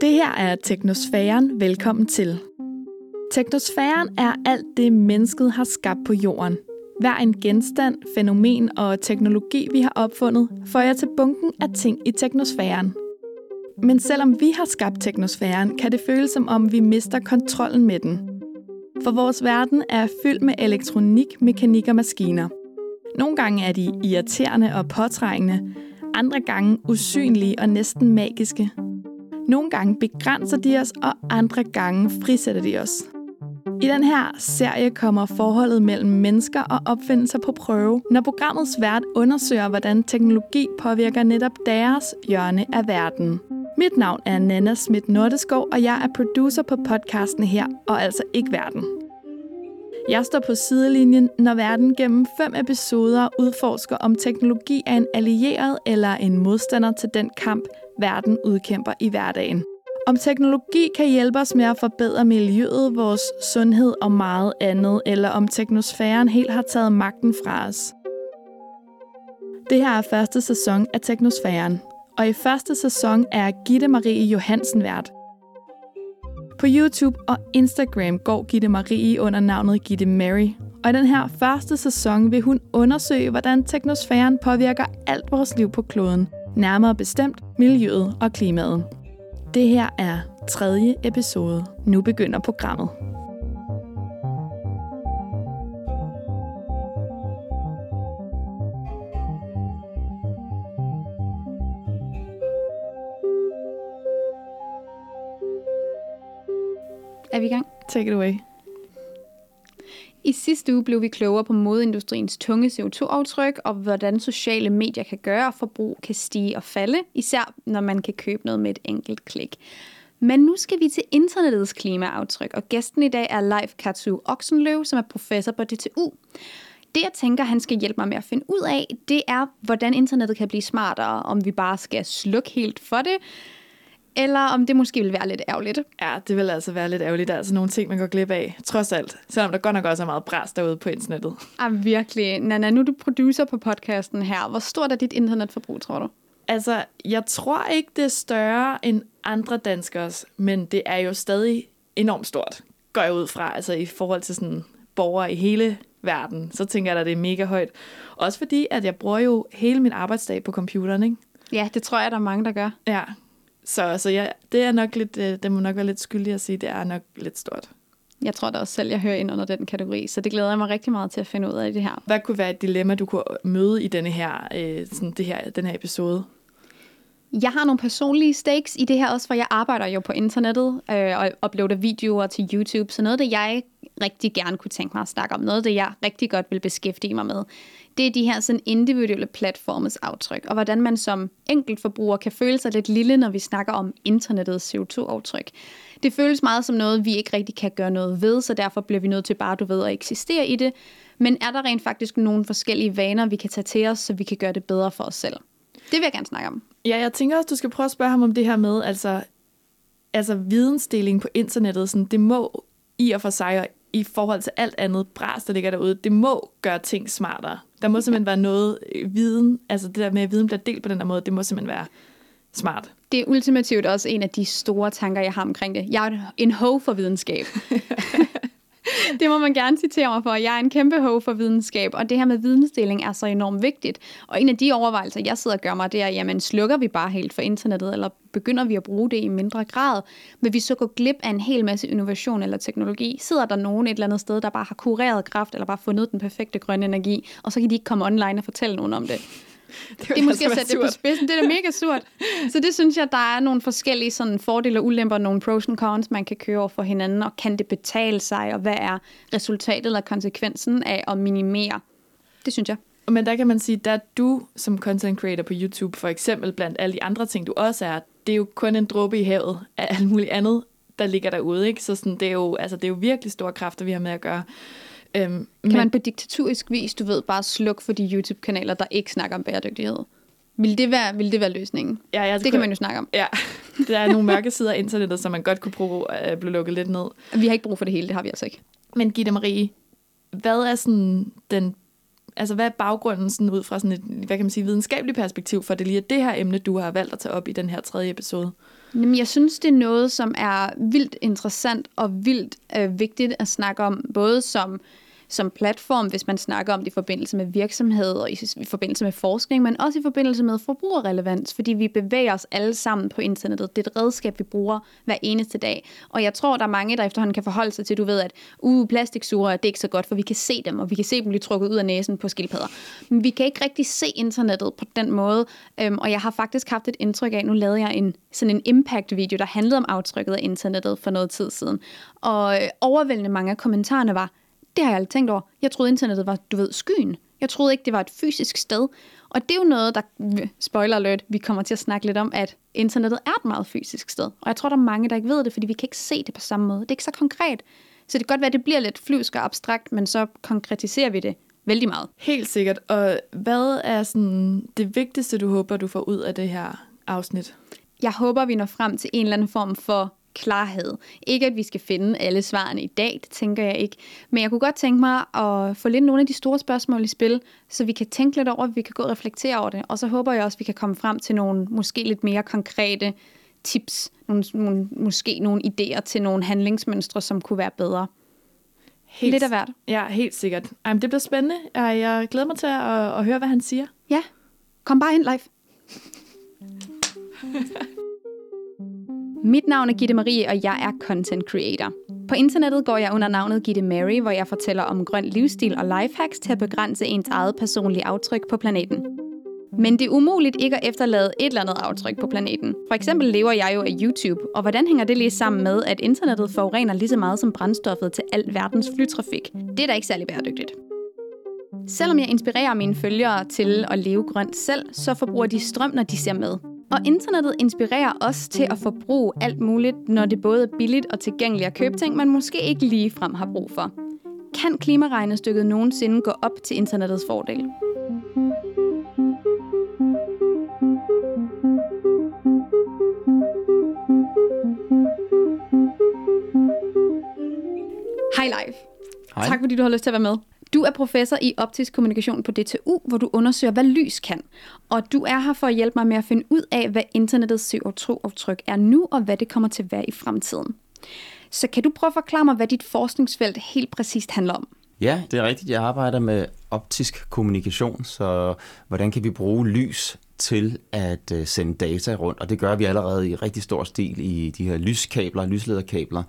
Det her er Teknosfæren. Velkommen til. Teknosfæren er alt det, mennesket har skabt på jorden. Hver en genstand, fænomen og teknologi, vi har opfundet, får jeg til bunken af ting i teknosfæren. Men selvom vi har skabt teknosfæren, kan det føles som om, vi mister kontrollen med den. For vores verden er fyldt med elektronik, mekanik og maskiner. Nogle gange er de irriterende og påtrængende, andre gange usynlige og næsten magiske. Nogle gange begrænser de os, og andre gange frisætter de os. I den her serie kommer forholdet mellem mennesker og opfindelser på prøve, når programmets vært undersøger, hvordan teknologi påvirker netop deres hjørne af verden. Mit navn er Nana Schmidt Nordeskov, og jeg er producer på podcasten her, og altså ikke verden. Jeg står på sidelinjen, når verden gennem fem episoder udforsker, om teknologi er en allieret eller en modstander til den kamp, verden udkæmper i hverdagen. Om teknologi kan hjælpe os med at forbedre miljøet, vores sundhed og meget andet, eller om teknosfæren helt har taget magten fra os. Det her er første sæson af Teknosfæren, og i første sæson er Gitte Marie Johansen vært. På YouTube og Instagram går Gitte Marie under navnet Gitte Mary, og i den her første sæson vil hun undersøge, hvordan teknosfæren påvirker alt vores liv på kloden, nærmere bestemt miljøet og klimaet. Det her er tredje episode. Nu begynder programmet. Vi i gang? Take it away. I sidste uge blev vi klogere på modeindustriens tunge CO2-aftryk, og hvordan sociale medier kan gøre, at forbrug kan stige og falde, især når man kan købe noget med et enkelt klik. Men nu skal vi til internettets klimaaftryk, og gæsten i dag er Leif Katsu Oksenløv, som er professor på DTU. Det, jeg tænker, han skal hjælpe mig med at finde ud af, det er, hvordan internettet kan blive smartere, om vi bare skal slukke helt for det, eller om det måske vil være lidt ærgerligt. Ja, det vil altså være lidt ærgerligt. Der er altså nogle ting, man går glip af, trods alt. Selvom der godt nok også er meget bræs derude på internettet. Ja, virkelig. Nana, nu er du producer på podcasten her. Hvor stort er dit internetforbrug, tror du? Altså, jeg tror ikke, det er større end andre danskers, men det er jo stadig enormt stort, går jeg ud fra. Altså i forhold til sådan borgere i hele verden, så tænker jeg, at det er mega højt. Også fordi, at jeg bruger jo hele min arbejdsdag på computeren, ikke? Ja, det tror jeg, der er mange, der gør. Ja, så, så ja, det er nok lidt, øh, det må nok være lidt skyldig at sige, det er nok lidt stort. Jeg tror da også selv, jeg hører ind under den kategori, så det glæder jeg mig rigtig meget til at finde ud af det her. Hvad kunne være et dilemma, du kunne møde i denne her, øh, sådan det her, den her episode? Jeg har nogle personlige stakes i det her også, for jeg arbejder jo på internettet øh, og uploader videoer til YouTube. Så noget af det, jeg rigtig gerne kunne tænke mig at snakke om, noget af det, jeg rigtig godt vil beskæftige mig med, det er de her sådan individuelle platformes aftryk, og hvordan man som enkeltforbruger kan føle sig lidt lille, når vi snakker om internettets CO2-aftryk. Det føles meget som noget, vi ikke rigtig kan gøre noget ved, så derfor bliver vi nødt til bare, du ved, at eksistere i det. Men er der rent faktisk nogle forskellige vaner, vi kan tage til os, så vi kan gøre det bedre for os selv? Det vil jeg gerne snakke om. Ja, jeg tænker også, du skal prøve at spørge ham om det her med, altså, altså vidensdeling på internettet, sådan, det må i og for sig, og i forhold til alt andet bras, der ligger derude, det må gøre ting smartere. Der må simpelthen være noget øh, viden, altså det der med, at viden bliver delt på den der måde, det må simpelthen være smart. Det er ultimativt også en af de store tanker, jeg har omkring det. Jeg er en ho for videnskab. det må man gerne citere mig for. Jeg er en kæmpe ho for videnskab, og det her med vidensdeling er så enormt vigtigt. Og en af de overvejelser, jeg sidder og gør mig, det er, jamen slukker vi bare helt for internettet, eller begynder vi at bruge det i mindre grad? Vil vi så gå glip af en hel masse innovation eller teknologi? Sidder der nogen et eller andet sted, der bare har kureret kraft, eller bare fundet den perfekte grønne energi, og så kan de ikke komme online og fortælle nogen om det? Det, det er måske at sætte det på spidsen. Det er da mega surt. Så det synes jeg, der er nogle forskellige sådan, fordele og ulemper, nogle pros and cons, man kan køre over for hinanden, og kan det betale sig, og hvad er resultatet eller konsekvensen af at minimere? Det synes jeg. Men der kan man sige, at du som content creator på YouTube, for eksempel blandt alle de andre ting, du også er, det er jo kun en dråbe i havet af alt muligt andet, der ligger derude. Ikke? Så sådan, det, er jo, altså, det er jo virkelig store kræfter, vi har med at gøre. Øhm, kan men, man på diktaturisk vis, du ved, bare slukke for de YouTube-kanaler, der ikke snakker om bæredygtighed? Vil det være, vil det være løsningen? Ja, jeg det kan man jo snakke om. Ja, der er nogle mørke sider af internettet, som man godt kunne bruge at blive lukket lidt ned. Vi har ikke brug for det hele, det har vi altså ikke. Men Gitte Marie, hvad er sådan den altså, hvad er baggrunden sådan ud fra sådan et, hvad kan man sige, videnskabeligt perspektiv for det lige er det her emne, du har valgt at tage op i den her tredje episode? Jamen, jeg synes, det er noget, som er vildt interessant og vildt øh, vigtigt at snakke om, både som som platform, hvis man snakker om det i forbindelse med virksomhed og i, i forbindelse med forskning, men også i forbindelse med forbrugerrelevans, fordi vi bevæger os alle sammen på internettet. Det er et redskab, vi bruger hver eneste dag. Og jeg tror, der er mange, der efterhånden kan forholde sig til, du ved, at uh, plastiksuger, det er ikke så godt, for vi kan se dem, og vi kan se dem blive trukket ud af næsen på skildpadder. Men vi kan ikke rigtig se internettet på den måde, øhm, og jeg har faktisk haft et indtryk af, nu lavede jeg en, sådan en impact-video, der handlede om aftrykket af internettet for noget tid siden. Og øh, overvældende mange af kommentarerne var, det har jeg aldrig tænkt over. Jeg troede, internettet var, du ved, skyen. Jeg troede ikke, det var et fysisk sted. Og det er jo noget, der, spoiler alert, vi kommer til at snakke lidt om, at internettet er et meget fysisk sted. Og jeg tror, der er mange, der ikke ved det, fordi vi kan ikke se det på samme måde. Det er ikke så konkret. Så det kan godt være, at det bliver lidt flyvsk og abstrakt, men så konkretiserer vi det vældig meget. Helt sikkert. Og hvad er sådan det vigtigste, du håber, du får ud af det her afsnit? Jeg håber, vi når frem til en eller anden form for klarhed. Ikke at vi skal finde alle svarene i dag, det tænker jeg ikke. Men jeg kunne godt tænke mig at få lidt nogle af de store spørgsmål i spil, så vi kan tænke lidt over, vi kan gå og reflektere over det. Og så håber jeg også, at vi kan komme frem til nogle måske lidt mere konkrete tips, nogle, nogle, måske nogle idéer til nogle handlingsmønstre, som kunne være bedre. Helt, lidt af hvert. Ja, helt sikkert. Ej, det bliver spændende. Jeg glæder mig til at, at høre, hvad han siger. Ja, kom bare ind live. Mit navn er Gitte Marie, og jeg er content creator. På internettet går jeg under navnet Gitte Mary, hvor jeg fortæller om grøn livsstil og lifehacks til at begrænse ens eget personlige aftryk på planeten. Men det er umuligt ikke at efterlade et eller andet aftryk på planeten. For eksempel lever jeg jo af YouTube, og hvordan hænger det lige sammen med, at internettet forurener lige så meget som brændstoffet til al verdens flytrafik? Det er da ikke særlig bæredygtigt. Selvom jeg inspirerer mine følgere til at leve grønt selv, så forbruger de strøm, når de ser med. Og internettet inspirerer os til at forbruge alt muligt, når det både er billigt og tilgængeligt at købe ting, man måske ikke lige frem har brug for. Kan klimaregnestykket nogensinde gå op til internettets fordel? Hej live. Hej. Tak fordi du har lyst til at være med. Du er professor i optisk kommunikation på DTU, hvor du undersøger, hvad lys kan. Og du er her for at hjælpe mig med at finde ud af, hvad internettets CO2-aftryk er nu, og hvad det kommer til at være i fremtiden. Så kan du prøve at forklare mig, hvad dit forskningsfelt helt præcist handler om? Ja, det er rigtigt. Jeg arbejder med optisk kommunikation, så hvordan kan vi bruge lys til at øh, sende data rundt, og det gør vi allerede i rigtig stor stil i de her lyskabler, lyslederkabler,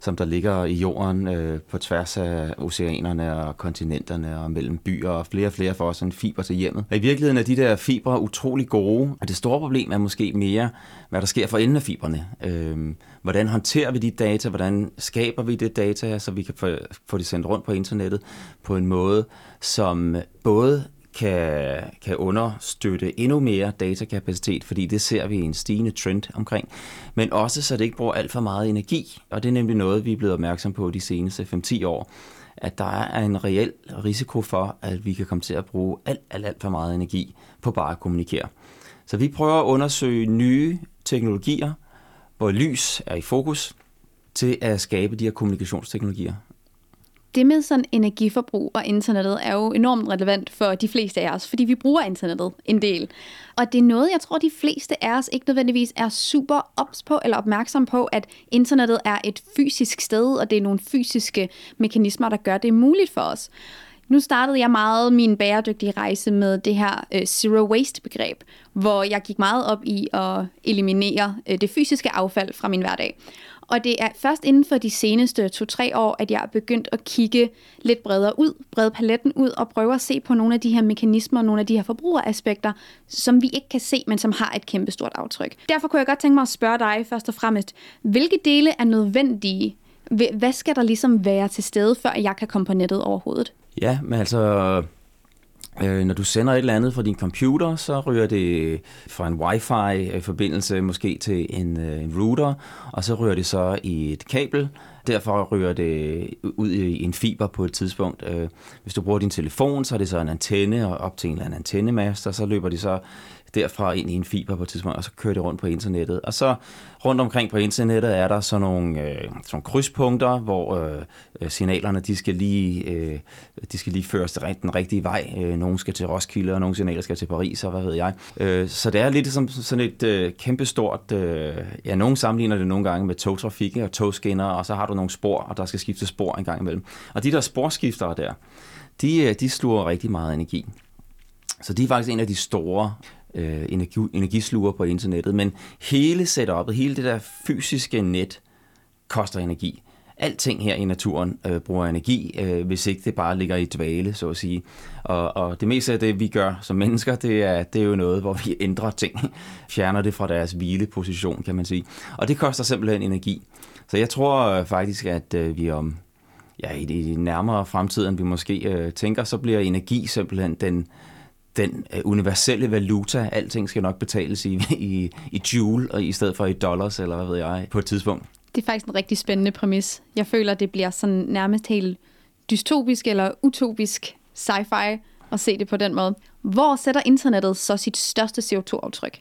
som der ligger i jorden øh, på tværs af oceanerne og kontinenterne og mellem byer, og flere og flere får os en fiber til hjemmet. Og I virkeligheden er de der fibre utrolig gode, og det store problem er måske mere, hvad der sker for enden af fibrene. Øh, hvordan håndterer vi de data, hvordan skaber vi det data, så vi kan få, få det sendt rundt på internettet på en måde, som både kan, kan understøtte endnu mere datakapacitet, fordi det ser vi en stigende trend omkring, men også så det ikke bruger alt for meget energi, og det er nemlig noget, vi er blevet opmærksom på de seneste 5-10 år, at der er en reel risiko for, at vi kan komme til at bruge alt, alt, alt for meget energi på bare at kommunikere. Så vi prøver at undersøge nye teknologier, hvor lys er i fokus, til at skabe de her kommunikationsteknologier det med sådan energiforbrug og internettet er jo enormt relevant for de fleste af os, fordi vi bruger internettet en del. Og det er noget, jeg tror, de fleste af os ikke nødvendigvis er super ops på eller opmærksom på, at internettet er et fysisk sted, og det er nogle fysiske mekanismer, der gør det muligt for os. Nu startede jeg meget min bæredygtige rejse med det her øh, zero waste begreb, hvor jeg gik meget op i at eliminere øh, det fysiske affald fra min hverdag. Og det er først inden for de seneste to-tre år, at jeg er begyndt at kigge lidt bredere ud, brede paletten ud og prøve at se på nogle af de her mekanismer, nogle af de her forbrugeraspekter, som vi ikke kan se, men som har et kæmpestort aftryk. Derfor kunne jeg godt tænke mig at spørge dig først og fremmest, hvilke dele er nødvendige? Hvad skal der ligesom være til stede, før jeg kan komme på nettet overhovedet? Ja, men altså Øh, når du sender et eller andet fra din computer, så ryger det fra en wifi-forbindelse øh, måske til en, øh, en router, og så ryger det så i et kabel. Derfor ryger det ud i en fiber på et tidspunkt. Øh, hvis du bruger din telefon, så er det så en antenne og op til en eller anden antennemaster, så løber det så derfra ind i en fiber på et tidspunkt, og så kører det rundt på internettet. Og så rundt omkring på internettet er der så nogle, øh, sådan nogle krydspunkter, hvor øh, signalerne de skal lige øh, de skal lige føres den rigtige vej. Øh, nogle skal til Roskilde, og nogle signaler skal til Paris, og hvad ved jeg. Øh, så det er lidt som sådan et øh, kæmpestort, øh, ja, nogen sammenligner det nogle gange med togtrafik og togskinner, og så har du nogle spor, og der skal skifte spor en gang imellem. Og de der sporskiftere der, de, øh, de sluger rigtig meget energi. Så de er faktisk en af de store øh, energi, energisluger på internettet. Men hele setup'et, hele det der fysiske net, koster energi. Alting her i naturen øh, bruger energi, øh, hvis ikke det bare ligger i dvale, så at sige. Og, og det meste af det, vi gør som mennesker, det er, det er jo noget, hvor vi ændrer ting. Fjerner det fra deres hvileposition, kan man sige. Og det koster simpelthen energi. Så jeg tror øh, faktisk, at øh, vi om ja, i i nærmere fremtid, end vi måske øh, tænker, så bliver energi simpelthen den, den øh, universelle valuta. Alting skal nok betales i, i, i joule, og i stedet for i dollars, eller hvad ved jeg, på et tidspunkt. Det er faktisk en rigtig spændende præmis. Jeg føler, det bliver sådan nærmest helt dystopisk eller utopisk sci-fi at se det på den måde. Hvor sætter internettet så sit største CO2-aftryk?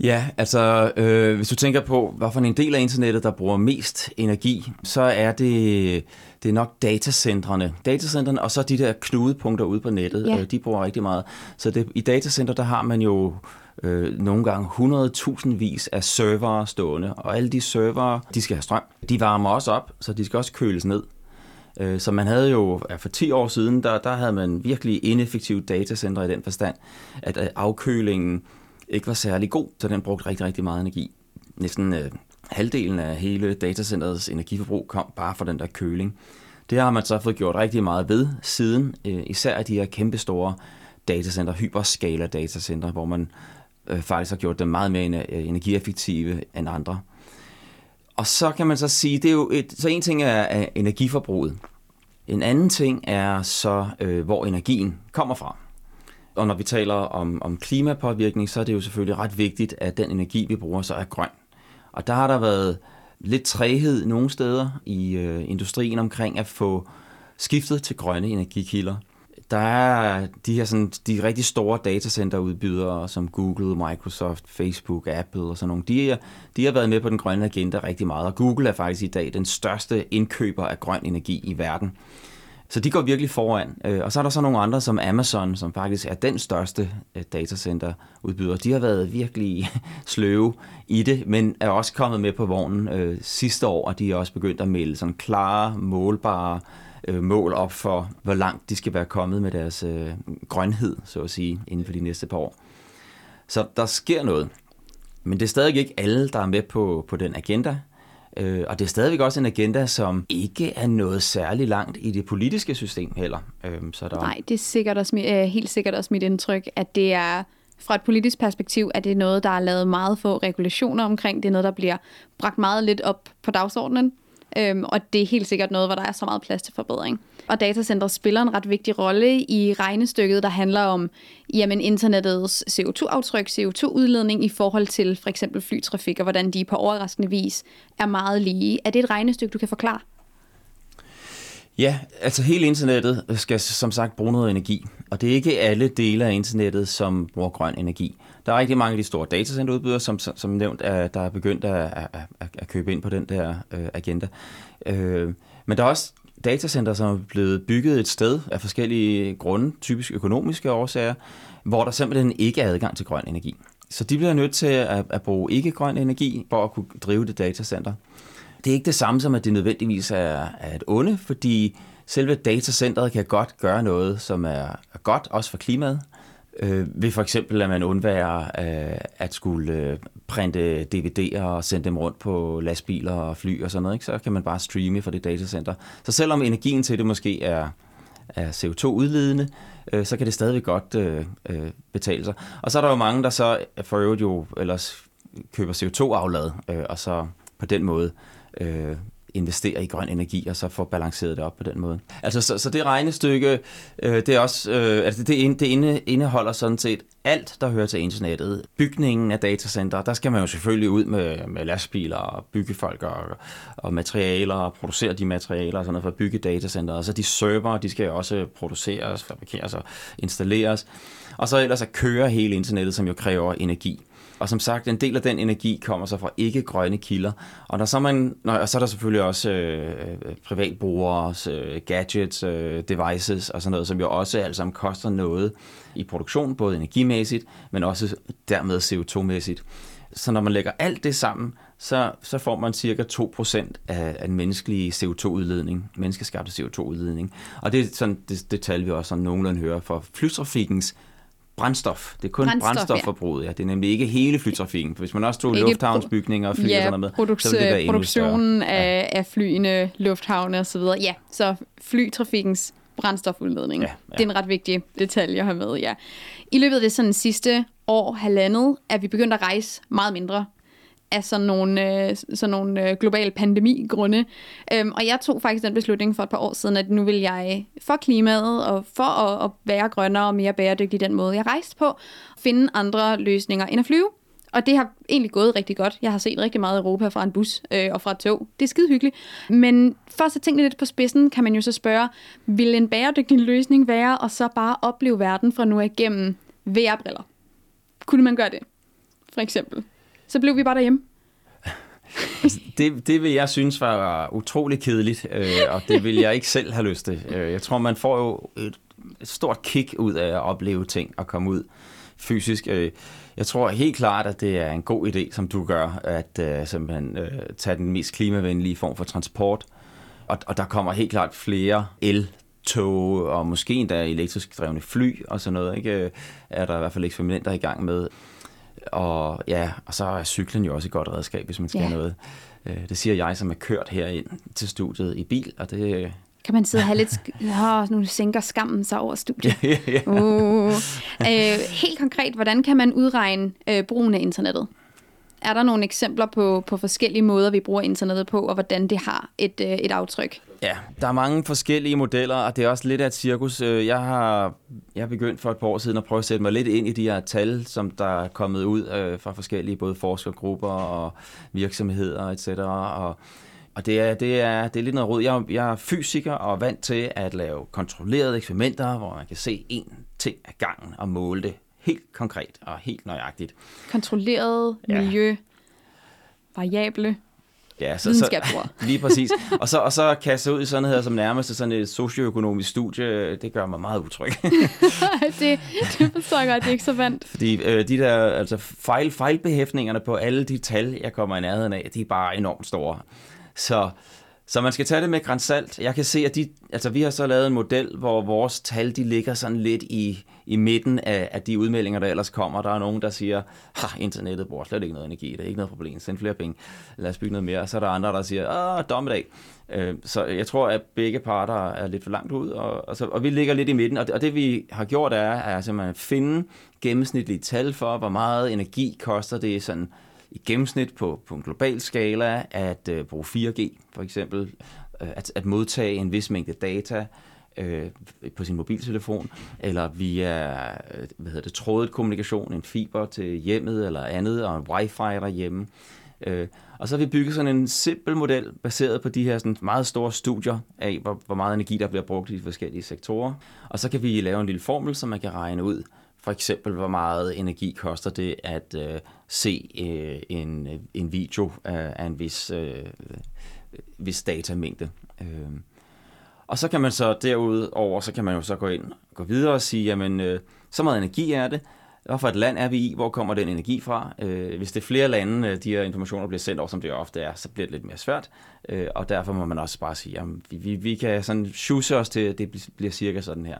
Ja, altså øh, hvis du tænker på, hvad for en del af internettet, der bruger mest energi, så er det, det er nok datacentrene. Datacentrene og så de der knudepunkter ude på nettet, ja. øh, de bruger rigtig meget. Så det, i datacenter, der har man jo øh, nogle gange 100.000 vis af servere stående, og alle de servere, de skal have strøm. De varmer også op, så de skal også køles ned. Øh, så man havde jo, for 10 år siden, der, der havde man virkelig ineffektive datacenter i den forstand, at afkølingen ikke var særlig god, så den brugte rigtig, rigtig meget energi. Næsten øh, halvdelen af hele datacenterets energiforbrug kom bare fra den der køling. Det har man så fået gjort rigtig meget ved siden, øh, især de her kæmpestore datacenter, hyperskala datacenter, hvor man øh, faktisk har gjort dem meget mere øh, energieffektive end andre. Og så kan man så sige, det er jo et, så en ting er, er energiforbruget. En anden ting er så, øh, hvor energien kommer fra. Og når vi taler om, om klimapåvirkning, så er det jo selvfølgelig ret vigtigt, at den energi, vi bruger, så er grøn. Og der har der været lidt træhed nogle steder i øh, industrien omkring at få skiftet til grønne energikilder. Der er de her sådan, de rigtig store datacenterudbydere som Google, Microsoft, Facebook, Apple og sådan nogle. De, er, de har været med på den grønne agenda rigtig meget, og Google er faktisk i dag den største indkøber af grøn energi i verden. Så de går virkelig foran. Øh, og så er der så nogle andre som Amazon, som faktisk er den største øh, datacenterudbyder. De har været virkelig sløve i det, men er også kommet med på vognen øh, sidste år, og de er også begyndt at melde sådan klare, målbare øh, mål op for, hvor langt de skal være kommet med deres grønhed, så at sige, inden for de næste par år. Så der sker noget. Men det er stadig ikke alle, der er med på, på den agenda. Øh, og det er stadigvæk også en agenda, som ikke er noget særligt langt i det politiske system heller. Øh, så der... Nej, det er sikkert også, øh, helt sikkert også mit indtryk, at det er fra et politisk perspektiv, at det er noget, der er lavet meget få regulationer omkring. Det er noget, der bliver bragt meget lidt op på dagsordenen. Øhm, og det er helt sikkert noget, hvor der er så meget plads til forbedring. Og datacenter spiller en ret vigtig rolle i regnestykket, der handler om jamen, internettets CO2-aftryk, CO2-udledning i forhold til for eksempel flytrafik, og hvordan de på overraskende vis er meget lige. Er det et regnestykke, du kan forklare? Ja, altså hele internettet skal som sagt bruge noget energi, og det er ikke alle dele af internettet, som bruger grøn energi. Der er rigtig mange af de store datacenterudbydere, som, som nævnt, er, der er begyndt at, at, at, at købe ind på den der øh, agenda. Øh, men der er også datacenter, som er blevet bygget et sted af forskellige grunde, typisk økonomiske årsager, hvor der simpelthen ikke er adgang til grøn energi. Så de bliver nødt til at, at bruge ikke grøn energi for at kunne drive det datacenter. Det er ikke det samme som, at det nødvendigvis er, er et onde, fordi selve datacenteret kan godt gøre noget, som er godt, også for klimaet. Øh, ved for eksempel, at man undværer øh, at skulle øh, printe DVD'er og sende dem rundt på lastbiler og fly og sådan noget, ikke? så kan man bare streame fra det datacenter. Så selvom energien til det måske er, er CO2-udledende, øh, så kan det stadigvæk godt øh, øh, betale sig. Og så er der jo mange, der så for øvrigt jo ellers køber CO2-aflad, øh, og så på den måde øh, investere i grøn energi, og så få balanceret det op på den måde. Altså, så, så det regnestykke, øh, det er også, øh, altså det, det inde, indeholder sådan set alt, der hører til internettet. Bygningen af datacenter, der skal man jo selvfølgelig ud med, med lastbiler og byggefolk og, og materialer og producere de materialer og sådan noget for at bygge datacenter. Og så de server, de skal jo også produceres, fabrikeres og installeres. Og så ellers at køre hele internettet, som jo kræver energi. Og som sagt, en del af den energi kommer så fra ikke-grønne kilder. Og, der så, man, når, og så er der selvfølgelig også øh, øh privatbrugere, øh, gadgets, øh, devices og sådan noget, som jo også alt sammen koster noget i produktion, både energimæssigt, men også dermed CO2-mæssigt. Så når man lægger alt det sammen, så, så får man cirka 2% af, af den menneskelige CO2-udledning, menneskeskabte CO2-udledning. Og det er sådan det, det tal, vi også sådan nogenlunde hører for flytrafikkens brændstof. Det er kun brændstof, brændstofforbruget. Ja. Det er nemlig ikke hele flytrafikken. For hvis man også tog ikke lufthavnsbygninger og fly ja, og sådan noget med, så ville det være produktionen af, ja. af flyene, lufthavne og så videre. Ja, så flytrafikkens brændstofudledning. Ja, ja. Det er en ret vigtig detalje at have med, ja. I løbet af det sådan sidste år, halvandet, er vi begyndt at rejse meget mindre af sådan nogle, øh, sådan nogle øh, globale pandemigrunde. Øhm, og jeg tog faktisk den beslutning for et par år siden, at nu vil jeg for klimaet og for at, at være grønnere og mere bæredygtig den måde, jeg rejste på, finde andre løsninger end at flyve. Og det har egentlig gået rigtig godt. Jeg har set rigtig meget Europa fra en bus øh, og fra et tog. Det er skide hyggeligt. Men for at tænke lidt på spidsen, kan man jo så spørge, vil en bæredygtig løsning være at så bare opleve verden fra nu af igennem VR-briller? Kunne man gøre det? For eksempel så blev vi bare derhjemme. Det, det vil jeg synes var utrolig kedeligt, øh, og det vil jeg ikke selv have lyst til. Øh, jeg tror, man får jo et, stort kick ud af at opleve ting og komme ud fysisk. Øh, jeg tror helt klart, at det er en god idé, som du gør, at uh, simpelthen uh, tage den mest klimavenlige form for transport. Og, og der kommer helt klart flere el tog og måske endda elektrisk drevne fly og sådan noget, ikke? er der i hvert fald eksperimenter i gang med. Og ja, og så er cyklen jo også et godt redskab, hvis man skal ja. noget. Øh, det siger jeg, som er kørt herind til studiet i bil, og det... Kan man sidde og have lidt... Sk- nu sænker skammen sig over studiet. ja, ja. Uh. Øh, helt konkret, hvordan kan man udregne øh, brugen af internettet? Er der nogle eksempler på, på forskellige måder, vi bruger internettet på, og hvordan det har et, øh, et aftryk? Ja, der er mange forskellige modeller, og det er også lidt af et cirkus. Øh, jeg har, jeg har begyndt for et par år siden at prøve at sætte mig lidt ind i de her tal, som der er kommet ud øh, fra forskellige både forskergrupper og virksomheder etc. Og, og det er, det, er, det er lidt noget råd. Jeg, jeg er fysiker og er vant til at lave kontrollerede eksperimenter, hvor man kan se én ting ad gangen og måle det helt konkret og helt nøjagtigt. Kontrolleret miljø, ja. variable Ja, så, så, lige præcis. Og så, og så kaste ud i sådan noget som nærmest sådan et socioøkonomisk studie, det gør mig meget utryg. det, det forstår jeg godt, det er ikke så vant. Fordi øh, de der altså fejl, fejlbehæftningerne på alle de tal, jeg kommer i nærheden af, de er bare enormt store. Så så man skal tage det med grænsalt. Jeg kan se, at de, altså vi har så lavet en model, hvor vores tal de ligger sådan lidt i, i midten af, af de udmeldinger, der ellers kommer. Der er nogen, der siger, ha, internettet bruger slet ikke noget energi, det er ikke noget problem, send flere penge, lad os bygge noget mere. Og så er der andre, der siger, ah, dommedag. Øh, så jeg tror, at begge parter er lidt for langt ud, og, og, så, og vi ligger lidt i midten. Og det, og det vi har gjort er, er at finde gennemsnitlige tal for, hvor meget energi koster det sådan i gennemsnit på, på en global skala at øh, bruge 4G, for eksempel, øh, at, at modtage en vis mængde data øh, på sin mobiltelefon, eller via øh, hvad hedder det, trådet kommunikation, en fiber til hjemmet eller andet, og en wifi derhjemme. Øh, og så har vi bygget sådan en simpel model, baseret på de her sådan meget store studier af, hvor, hvor meget energi, der bliver brugt i de forskellige sektorer. Og så kan vi lave en lille formel, som man kan regne ud, for eksempel, hvor meget energi koster det at øh, se øh, en, en video af, af en vis, øh, vis datamængde. Øh. Og så kan man så derudover, så kan man jo så gå ind og gå videre og sige, jamen, øh, så meget energi er det. Hvorfor et land er vi i? Hvor kommer den energi fra? Øh, hvis det er flere lande, øh, de her informationer bliver sendt over, som det ofte er, så bliver det lidt mere svært. Øh, og derfor må man også bare sige, at vi, vi, vi kan sådan shuse os til, at det bliver cirka sådan her.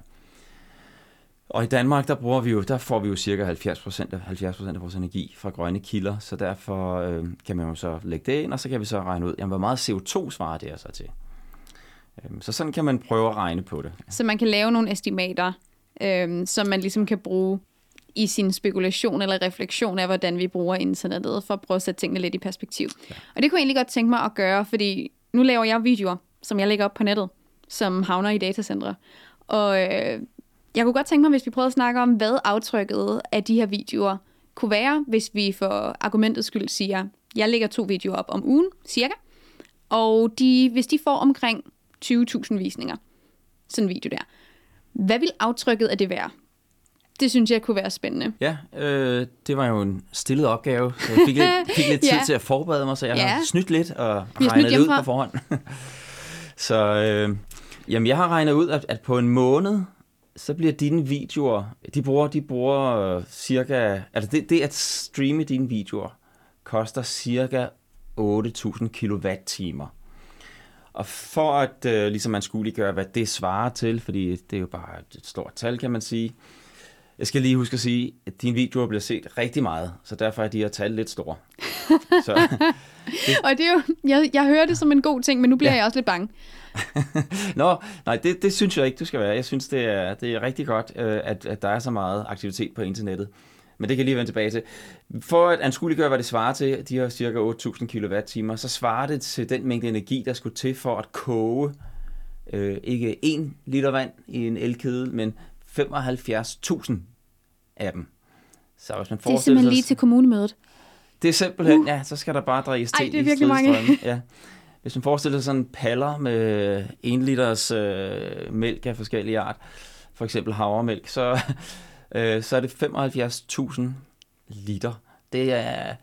Og i Danmark, der, bruger vi jo, der får vi jo cirka 70 procent af, 70 af vores energi fra grønne kilder, så derfor øh, kan man jo så lægge det ind, og så kan vi så regne ud, jamen, hvor meget CO2 svarer det så til. Øhm, så sådan kan man prøve at regne på det. Så man kan lave nogle estimater, øh, som man ligesom kan bruge i sin spekulation eller refleksion af, hvordan vi bruger internettet, for at prøve at sætte tingene lidt i perspektiv. Ja. Og det kunne jeg egentlig godt tænke mig at gøre, fordi nu laver jeg videoer, som jeg lægger op på nettet, som havner i datacentre. Og øh, jeg kunne godt tænke mig, hvis vi prøvede at snakke om, hvad aftrykket af de her videoer kunne være, hvis vi for argumentets skyld siger, jeg lægger to videoer op om ugen, cirka, og de, hvis de får omkring 20.000 visninger, sådan en video der, hvad vil aftrykket af det være? Det synes jeg kunne være spændende. Ja, øh, det var jo en stillet opgave, så jeg fik lidt, fik lidt tid Ja. til at forberede mig, så jeg Ja. har snydt lidt og regnet det ud på forhånd. så øh, jamen, jeg har regnet ud, at, at på en måned, så bliver dine videoer, de bruger, de bruger øh, cirka, altså det, det at streame dine videoer, koster cirka 8.000 kilowatt-timer. Og for at øh, ligesom man skulle gøre, hvad det svarer til, fordi det er jo bare et stort tal, kan man sige. Jeg skal lige huske at sige, at dine videoer bliver set rigtig meget, så derfor er de her tal lidt store. så, Og det er jo, jeg, jeg hører det som en god ting, men nu bliver Ja. ja. jeg også lidt bange. Nå, nej, det, det synes jeg ikke, du skal være. Jeg synes, det er, det er rigtig godt, øh, at, at der er så meget aktivitet på internettet. Men det kan jeg lige vende tilbage til. For at anskueliggøre, hvad det svarer til, de her cirka 8.000 kWh, så svarer det til den mængde energi, der skulle til for at koge øh, ikke 1 liter vand i en elkedel, men 75.000 af dem. Så hvis man Det er simpelthen lige til kommunemødet. det er simpelthen, uh. ja, så skal der bare Ej, til det er i virkelig mange. Ja. Hvis man forestiller sig sådan paller med en liters øh, mælk af forskellige art, for eksempel havremælk, så, øh, så er det 75.000 liter. Det er,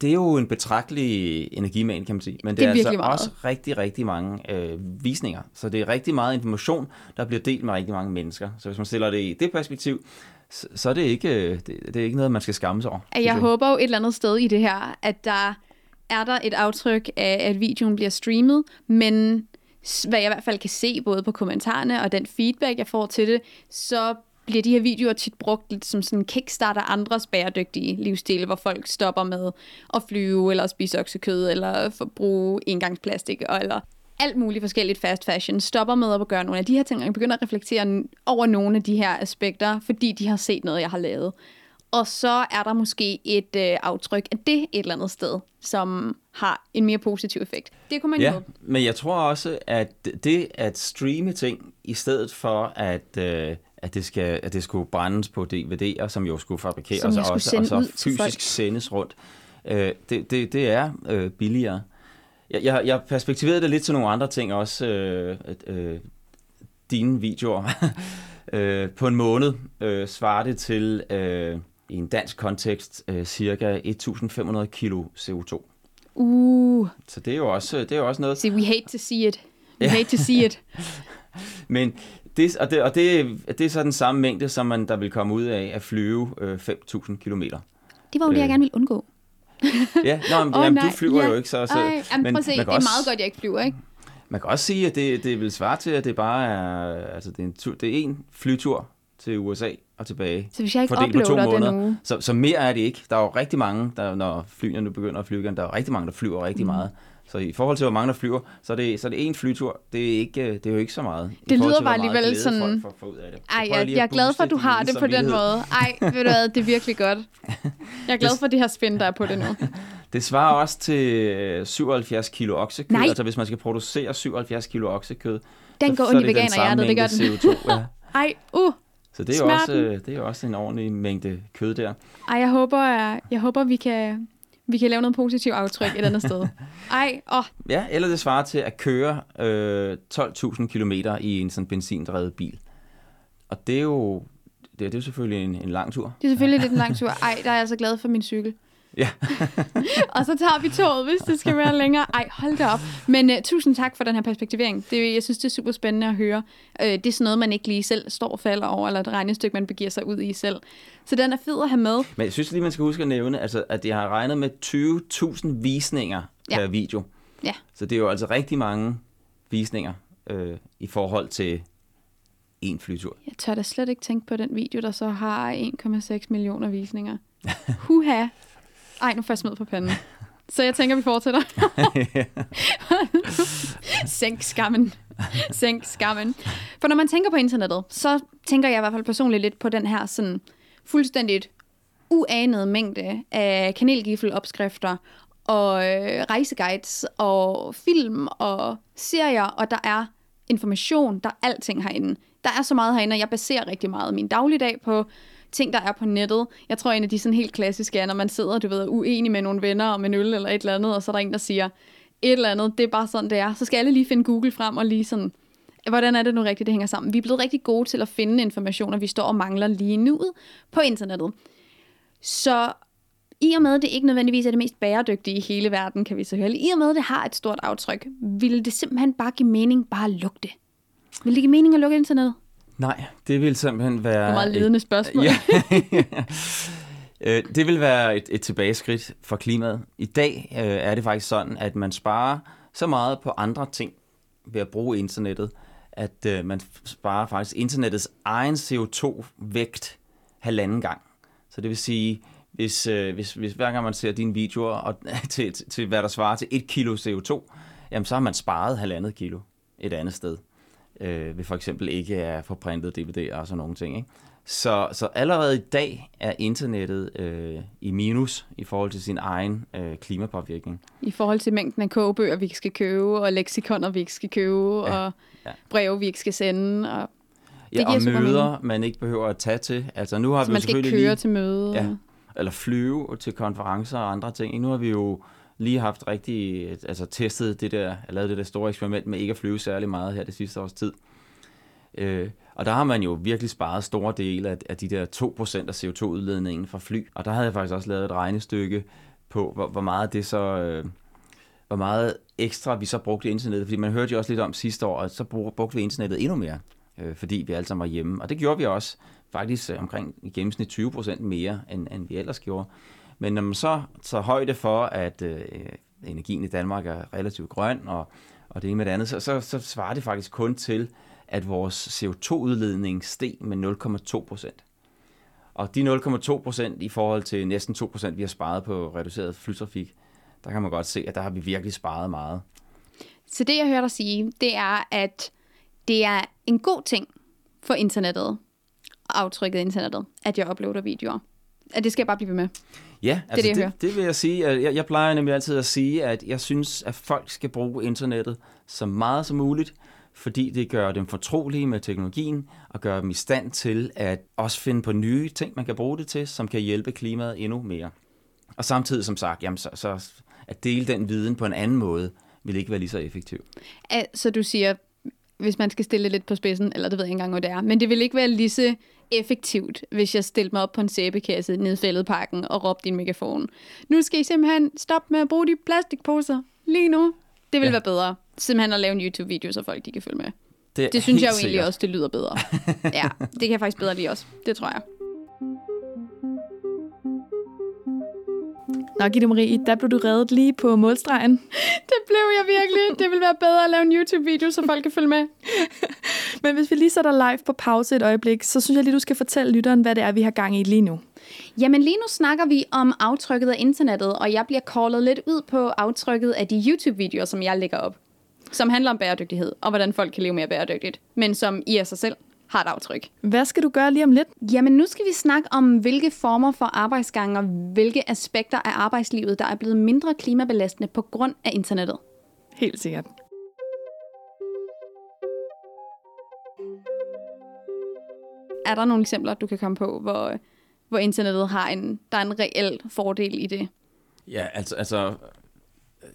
det er jo en betragtelig energimængde, kan man sige. Men det, Det er er, altså meget. også rigtig, rigtig mange øh, visninger. Så det er rigtig meget information, der bliver delt med rigtig mange mennesker. Så hvis man stiller det i det perspektiv, så, så er det ikke, det, det er ikke noget, man skal skamme sig over. At jeg håber jo et eller andet sted i det her, at der er der et aftryk af, at videoen bliver streamet, men hvad jeg i hvert fald kan se, både på kommentarerne og den feedback, jeg får til det, så bliver de her videoer tit brugt lidt som sådan kickstarter andres bæredygtige livsstile, hvor folk stopper med at flyve, eller spise oksekød, eller forbruge engangsplastik, eller alt muligt forskelligt fast fashion, stopper med at gøre nogle af de her ting, og begynder at reflektere over nogle af de her aspekter, fordi de har set noget, jeg har lavet. Og så er der måske et øh, aftryk af det et eller andet sted, som har en mere positiv effekt. Det kunne man jo Ja, håbe. men jeg tror også, at det at streame ting, i stedet for at, øh, at, det, skal, at det skulle brændes på DVD'er, som jo skulle fabrikeres Som jeg og, skulle også, og så fysisk sendes rundt, øh, det, det, det er øh, billigere. Jeg, jeg, jeg perspektiverede det lidt til nogle andre ting også. Øh, øh, dine videoer øh, på en måned øh, svarer det til øh, i en dansk kontekst øh, cirka 1.500 kilo CO2. Uh, Så det er jo også, det er jo også noget, see, we hate to see it. We Ja. hate to see it. Men det, og, det, og det, det er så den samme mængde, som man der vil komme ud af at flyve øh, 5.000 kilometer. Det var jo det, jeg Øh. gerne ville undgå. Ja, nå, men, oh, jamen, nej, du flyver ja. jo ikke så. så Ej, jamen, men prøv at se, det er også, meget godt, jeg ikke flyver, ikke? Man kan også sige, at det, det vil svare til, at det bare er, altså det er en, tur, det er en flytur til USA og tilbage. Så hvis jeg ikke Fordelt på to uploader den måneder. uge, Så, så mere er det ikke. Der er jo rigtig mange, der, når flyene nu begynder at flyve igen, der er rigtig mange, der flyver rigtig Mm. meget. Så i forhold til, hvor mange der flyver, så er det, så er det en flytur. Det er, ikke, det er jo ikke så meget. Det lyder til, bare alligevel sådan- Folk får, får ud af det. Så ej, jeg, jeg er glad for, at du har det på den måde. Ej, ved du hvad, det er virkelig godt. Jeg er glad for det her spin, der er på det nu. Det svarer også til øh, 77 kilo oksekød. Nej. Altså hvis man skal producere 77 kilo oksekød, Den så, går ondt er i veganerhjertet, det gør den. CO2. Ja. Ej, uh. Så det er, jo også, Smerten. øh, det er jo også en ordentlig mængde kød der. Ej, jeg håber, jeg, jeg håber vi, kan, vi kan lave noget positivt aftryk et andet sted. Ej, åh, Ja, eller det svarer til at køre øh, 12.000 km i en sådan benzindrevet bil. Og det er jo, det, er- det er jo selvfølgelig en, en lang tur. det er selvfølgelig lidt en lang tur. Ej, der er jeg så glad for min cykel. Ja. Og så tager vi toget, hvis det skal være længere. Ej, hold da op. Men uh, tusind tak for den her perspektivering. Det, jeg synes, det er super spændende at høre. Uh, det er sådan noget, man ikke lige selv står og falder over, eller et regnestykke, man begiver sig ud i selv. Så den er fed at have med. Men jeg synes lige, man skal huske at nævne, altså, at de har regnet med 20.000 visninger Ja. per video. Ja. Så det er jo altså rigtig mange visninger øh, i forhold til en flytur. Jeg tør da slet ikke tænke på den video, der så har 1,6 millioner visninger. Huha. Ej, nu får jeg smid på panden. Så jeg tænker, vi fortsætter. Sænk skammen. Sænk skammen. For når man tænker på internettet, så tænker jeg i hvert fald personligt lidt på den her sådan fuldstændigt uanede mængde af kanelgiffelopskrifter og øh, rejseguides, og film, og serier, og der er information, der er alting herinde. Der er så meget herinde, og jeg baserer rigtig meget min dagligdag på ting, der er på nettet. Jeg tror, en af de sådan helt klassiske er, når man sidder, du ved, uenig med nogle venner om en øl eller et eller andet, og så er der en, der siger, et eller andet, det er bare sådan, det er. Så skal alle lige finde Google frem og lige sådan, hvordan er det nu rigtigt, det hænger sammen. Vi er blevet rigtig gode til at finde informationer, vi står og mangler lige nu på internettet. Så i og med, at det ikke nødvendigvis er det mest bæredygtige i hele verden, kan vi så høre, i og med, at det har et stort aftryk, ville det simpelthen bare give mening bare at lukke det? Vil det give mening at lukke internettet? Nej, det vil simpelthen være... Det er meget ledende spørgsmål. Ja. Øh, det vil være et, et tilbageskridt for klimaet. I dag øh, er det faktisk sådan, at man sparer så meget på andre ting ved at bruge internettet, at øh, man sparer faktisk internettets egen CO2-vægt halvanden gang. Så det vil sige, hvis, øh, hvis, hvis hver gang man ser dine videoer og, til, til, til, hvad der svarer til et kilo CO2, jamen så har man sparet halvandet kilo et andet sted. Øh, ved for eksempel ikke at få printet DVD'er og sådan nogle ting. Ikke? Så, så allerede i dag er internettet øh, i minus i forhold til sin egen øh, klimapåvirkning. I forhold til mængden af kogebøger, vi skal købe, og leksikoner, vi ikke skal købe, ja, og ja. breve, vi ikke skal sende. Og det ja, og møder, man ikke behøver at tage til. Altså, nu har så vi man skal ikke køre lige, til møde. Ja, eller flyve til konferencer og andre ting. Nu har vi jo lige haft rigtig, altså testet det der, lavet det der store eksperiment med ikke at flyve særlig meget her det sidste års tid. Øh, og der har man jo virkelig sparet store dele af, af de der 2% af CO2-udledningen fra fly. Og der havde jeg faktisk også lavet et regnestykke på, hvor, hvor meget det så... Øh, hvor meget ekstra vi så brugte internettet. Fordi man hørte jo også lidt om sidste år, at så brugte vi internettet endnu mere, øh, fordi vi alle sammen var hjemme. Og det gjorde vi også faktisk øh, omkring i gennemsnit 20 procent mere, end, end vi ellers gjorde. Men når man så tager højde for, at øh, energien i Danmark er relativt grøn, og, og det ene med det andet, så, så, så svarer det faktisk kun til, at vores CO2-udledning steg med 0,2 procent. Og de 0,2 procent i forhold til næsten 2 procent, vi har sparet på reduceret flytrafik, der kan man godt se, at der har vi virkelig sparet meget. Så det, jeg hører dig sige, det er, at det er en god ting for internettet, aftrykket internettet, at jeg uploader videoer. At det skal jeg bare blive ved med. Ja, altså det, det, det, det vil jeg sige. Jeg, jeg plejer nemlig altid at sige, at jeg synes, at folk skal bruge internettet så meget som muligt, fordi det gør dem fortrolige med teknologien og gør dem i stand til at også finde på nye ting, man kan bruge det til, som kan hjælpe klimaet endnu mere. Og samtidig, som sagt, jamen, så, så at dele den viden på en anden måde, vil ikke være lige så effektivt. Så du siger, hvis man skal stille lidt på spidsen, eller det ved jeg ikke engang, hvad det er, men det vil ikke være lige så effektivt, hvis jeg stillede mig op på en sæbekasse nede i fældeparken og råbte din megafon. Nu skal I simpelthen stoppe med at bruge de plastikposer lige nu. Det vil ja. være bedre. Simpelthen at lave en YouTube-video, så folk de kan følge med. Det, det synes jeg jo egentlig også, det lyder bedre. ja, det kan jeg faktisk bedre lide også. Det tror jeg. Nå, Gitte Marie, der blev du reddet lige på målstregen. Det blev jeg virkelig. Det vil være bedre at lave en YouTube-video, så folk kan følge med. Men hvis vi lige sætter live på pause et øjeblik, så synes jeg lige, du skal fortælle lytteren, hvad det er, vi har gang i lige nu. Jamen lige nu snakker vi om aftrykket af internettet, og jeg bliver callet lidt ud på aftrykket af de YouTube-videoer, som jeg lægger op. Som handler om bæredygtighed, og hvordan folk kan leve mere bæredygtigt, men som i af sig selv har et aftryk. Hvad skal du gøre lige om lidt? Jamen nu skal vi snakke om, hvilke former for arbejdsgange og hvilke aspekter af arbejdslivet, der er blevet mindre klimabelastende på grund af internettet. Helt sikkert. Er der nogle eksempler, du kan komme på, hvor, hvor internettet har en, der er en reel fordel i det? Ja, altså, altså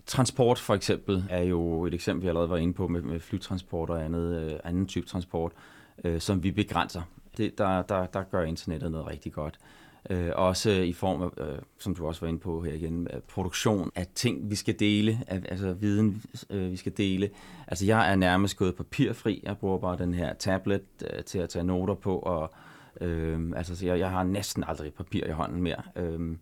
transport for eksempel er jo et eksempel, vi allerede var inde på med, med flytransport og andet, øh, anden type transport øh, som vi begrænser. Det, der, der, der gør internettet noget rigtig godt. Øh, Øh, også i form af, øh, som du også var inde på her igen, af produktion af ting, vi skal dele, af, altså viden, øh, vi skal dele. Altså jeg er nærmest gået papirfri. Jeg bruger bare den her tablet øh, til at tage noter på, og øh, altså jeg, jeg har næsten aldrig papir i hånden mere. Øh,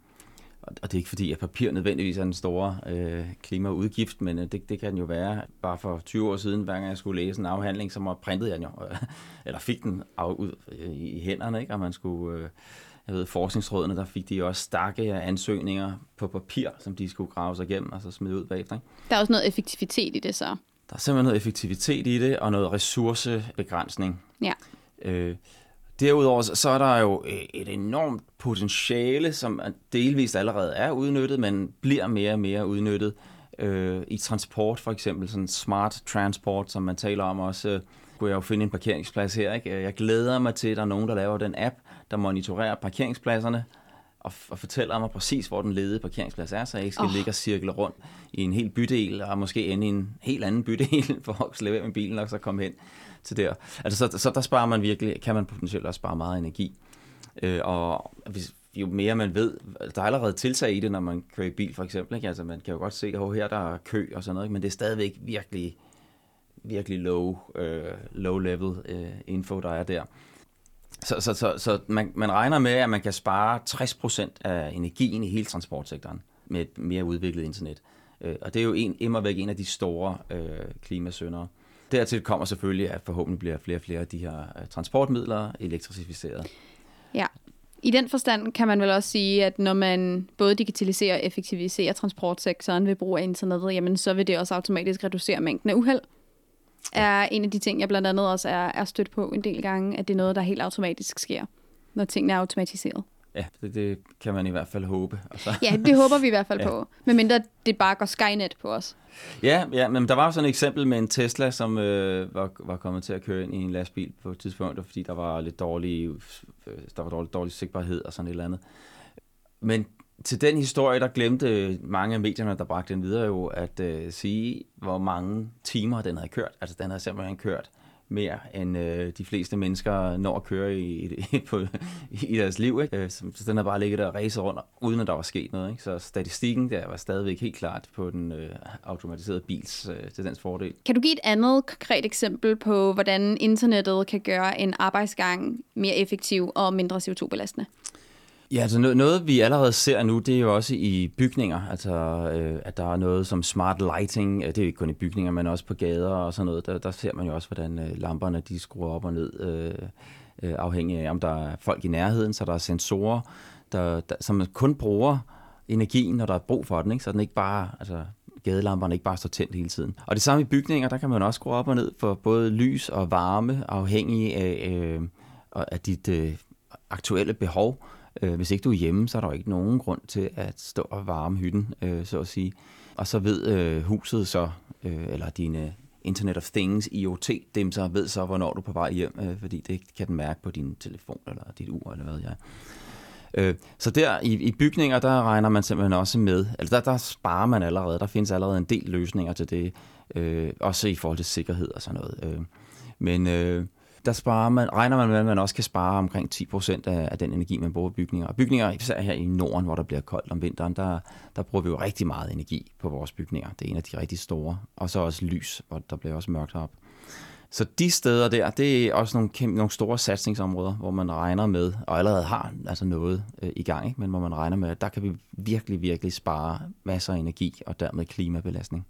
og det er ikke fordi, at papir nødvendigvis er den store øh, klimaudgift, men øh, det, det kan den jo være. Bare for 20 år siden, hver gang jeg skulle læse en afhandling, så printede jeg den jo, øh, eller fik den af, ud øh, i hænderne, ikke? og man skulle... Øh, jeg ved, forskningsrådene, der fik de også stakke af ansøgninger på papir, som de skulle grave sig igennem og så smide ud bagefter. Ikke? Der er også noget effektivitet i det så. Der er simpelthen noget effektivitet i det, og noget ressourcebegrænsning. Ja. Øh, Derudover så er der jo et enormt potentiale, som delvist allerede er udnyttet, men bliver mere og mere udnyttet øh, i transport, for eksempel sådan smart transport, som man taler om også. Øh, kunne jeg jo finde en parkeringsplads her. Ikke? Jeg glæder mig til, at der er nogen, der laver den app, der monitorerer parkeringspladserne, og, og fortæller mig præcis, hvor den ledige parkeringsplads er, så jeg ikke skal oh. ligge og cirkle rundt i en helt bydel, og måske ende i en helt anden bydel, for at slippe med bilen og så komme hen til der. Altså, så, så der sparer man virkelig, kan man potentielt også spare meget energi. Øh, og hvis, jo mere man ved, der er allerede tiltag i det, når man kører i bil for eksempel. Ikke? Altså, man kan jo godt se, at her der er kø og sådan noget, men det er stadigvæk virkelig, virkelig low, øh, low level øh, info, der er der. Så, så, så, så man, man regner med, at man kan spare 60% af energien i hele transportsektoren med et mere udviklet internet. Øh, og det er jo en, immer væk en af de store øh, klimasyndere. Dertil kommer selvfølgelig, at forhåbentlig bliver flere og flere af de her øh, transportmidler elektrificeret. Ja, i den forstand kan man vel også sige, at når man både digitaliserer og effektiviserer transportsektoren ved brug af internettet, jamen så vil det også automatisk reducere mængden af uheld. Er en af de ting, jeg blandt andet også er, er stødt på en del gange, at det er noget, der helt automatisk sker, når tingene er automatiseret. Ja, det, det kan man i hvert fald håbe. Og så... ja, det håber vi i hvert fald ja. på. Medmindre det bare går Skynet på os. Ja, ja, men der var sådan et eksempel med en Tesla, som øh, var, var kommet til at køre ind i en lastbil på et tidspunkt, fordi der var lidt dårlig, øh, der var dårlig, dårlig sigtbarhed og sådan et eller andet. Men til den historie, der glemte mange af medierne, der bragte den videre jo, at øh, sige, hvor mange timer den havde kørt. Altså den havde simpelthen kørt mere, end øh, de fleste mennesker når at køre i, i, på, i deres liv. Ikke? Øh, så, så den har bare ligget der og ræset rundt, uden at der var sket noget. Ikke? Så statistikken der var stadigvæk helt klart på den øh, automatiserede bils øh, til dens fordel. Kan du give et andet konkret eksempel på, hvordan internettet kan gøre en arbejdsgang mere effektiv og mindre CO2-belastende? Ja, altså noget noget, vi allerede ser nu, det er jo også i bygninger, altså øh, at der er noget som smart lighting, det er jo ikke kun i bygninger, men også på gader og sådan noget, der, der ser man jo også, hvordan øh, lamperne de skruer op og ned, øh, øh, afhængig af om der er folk i nærheden, så der er sensorer, der, der, som kun bruger energien, når der er brug for den, ikke? så den ikke bare, altså gadelamperne ikke bare står tændt hele tiden. Og det samme i bygninger, der kan man også skrue op og ned for både lys og varme, afhængig af, øh, af dit øh, aktuelle behov. Øh, hvis ikke du er hjemme, så er der jo ikke nogen grund til at stå og varme hytten, øh, så at sige. Og så ved øh, huset så, øh, eller dine øh, Internet of Things, IoT, dem så ved så, hvornår du er på vej hjem, øh, fordi det kan den mærke på din telefon eller dit ur, eller hvad jeg. Øh, så der i, i bygninger, der regner man simpelthen også med, altså der, der sparer man allerede, der findes allerede en del løsninger til det, øh, også i forhold til sikkerhed og sådan noget. Øh, men øh, der sparer man, regner man med, at man også kan spare omkring 10% af, af den energi, man bruger i bygninger. Og bygninger, især her i Norden, hvor der bliver koldt om vinteren, der, der bruger vi jo rigtig meget energi på vores bygninger. Det er en af de rigtig store. Og så også lys, hvor der bliver også mørkt op. Så de steder der, det er også nogle, kæmpe, nogle store satsningsområder, hvor man regner med, og allerede har altså noget øh, i gang, ikke? men hvor man regner med, at der kan vi virkelig, virkelig spare masser af energi og dermed klimabelastning.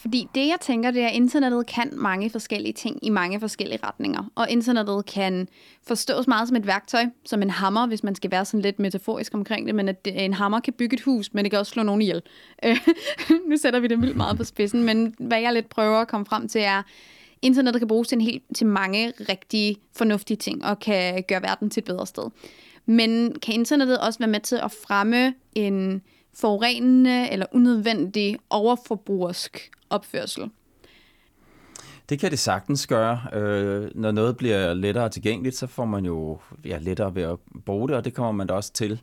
Fordi det, jeg tænker, det er, at internettet kan mange forskellige ting i mange forskellige retninger. Og internettet kan forstås meget som et værktøj, som en hammer, hvis man skal være sådan lidt metaforisk omkring det, men at en hammer kan bygge et hus, men det kan også slå nogen ihjel. Øh, nu sætter vi det vildt meget på spidsen, men hvad jeg lidt prøver at komme frem til er, internettet kan bruges til, en helt, til mange rigtig fornuftige ting, og kan gøre verden til et bedre sted. Men kan internettet også være med til at fremme en forurenende eller unødvendig overforbrugersk opførsel. Det kan det sagtens gøre. Øh, når noget bliver lettere tilgængeligt, så får man jo ja, lettere ved at bruge det, og det kommer man da også til.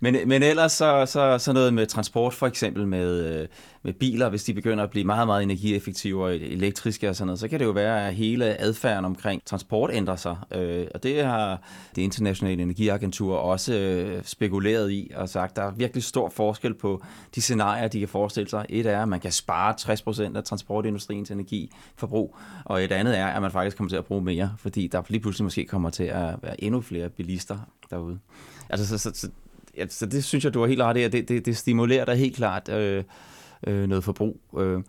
Men, men ellers så, så, så noget med transport, for eksempel med, øh, med biler, hvis de begynder at blive meget, meget energieffektive og elektriske og sådan noget, så kan det jo være, at hele adfærden omkring transport ændrer sig. Øh, og det har det internationale energiagentur også øh, spekuleret i og sagt, der er virkelig stor forskel på de scenarier, de kan forestille sig. Et er, at man kan spare 60% af transportindustriens energiforbrug, og et andet er, at man faktisk kommer til at bruge mere, fordi der lige pludselig måske kommer til at være endnu flere bilister derude. Altså, så, så, så ja, så det synes jeg, du har helt ret i, at det, det, det stimulerer dig helt klart øh, øh, noget forbrug. Øh.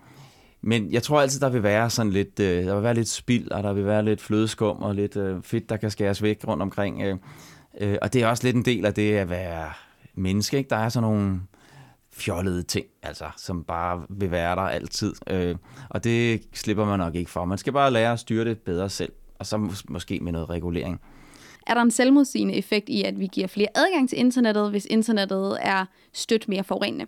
Men jeg tror altid, der vil være sådan lidt, øh, der vil være lidt spild, og der vil være lidt flødeskum og lidt øh, fedt, der kan skæres væk rundt omkring. Øh. Øh, og det er også lidt en del af det at være menneske, ikke? Der er sådan nogle fjollede ting, altså, som bare vil være der altid. Øh, og det slipper man nok ikke for. Man skal bare lære at styre det bedre selv, og så mås- måske med noget regulering. Er der en selvmodsigende effekt i, at vi giver flere adgang til internettet, hvis internettet er stødt mere forurenende?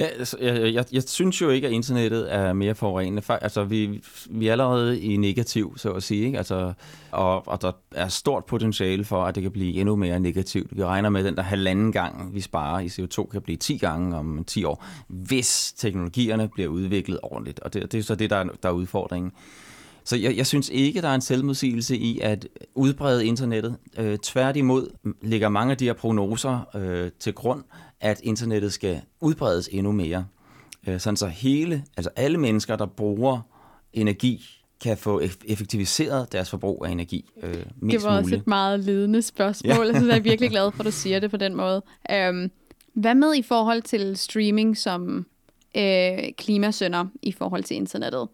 Ja, altså, jeg, jeg, jeg synes jo ikke, at internettet er mere forurenende. Altså, vi, vi er allerede i negativ, så at sige. Ikke? Altså, og, og der er stort potentiale for, at det kan blive endnu mere negativt. Vi regner med, at den der halvanden gang, vi sparer i CO2, kan blive 10 gange om 10 år, hvis teknologierne bliver udviklet ordentligt. Og det, det er så det, der er, der er udfordringen. Så jeg, jeg synes ikke, der er en selvmodsigelse i at udbrede internettet. Øh, tværtimod ligger mange af de her prognoser øh, til grund, at internettet skal udbredes endnu mere. Øh, sådan så hele, altså alle mennesker, der bruger energi, kan få effektiviseret deres forbrug af energi øh, mest Det var muligt. også et meget ledende spørgsmål. Ja. jeg synes, jeg er virkelig glad for, at du siger det på den måde. Um, hvad med i forhold til streaming som øh, klimasønder i forhold til internettet?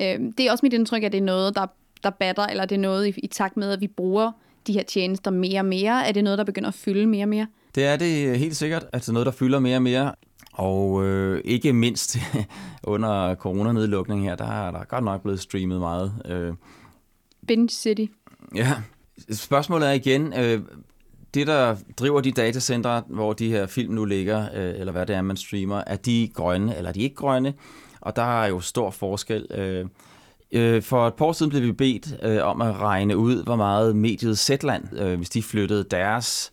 Øh, det er også mit indtryk, at det er noget, der, der batter, eller det er noget i, i takt med, at vi bruger de her tjenester mere og mere. Er det noget, der begynder at fylde mere og mere? Det er det helt sikkert. Altså noget, der fylder mere og mere. Og øh, ikke mindst under coronanedlukningen her, der er der godt nok blevet streamet meget. Øh. Binge City. Ja. Spørgsmålet er igen, øh, det der driver de datacentre, hvor de her film nu ligger, øh, eller hvad det er, man streamer, er de grønne, eller er de ikke grønne? Og der er jo stor forskel. Øh, øh, for et par år siden blev vi bedt øh, om at regne ud, hvor meget mediet Zetland, øh, hvis de flyttede deres,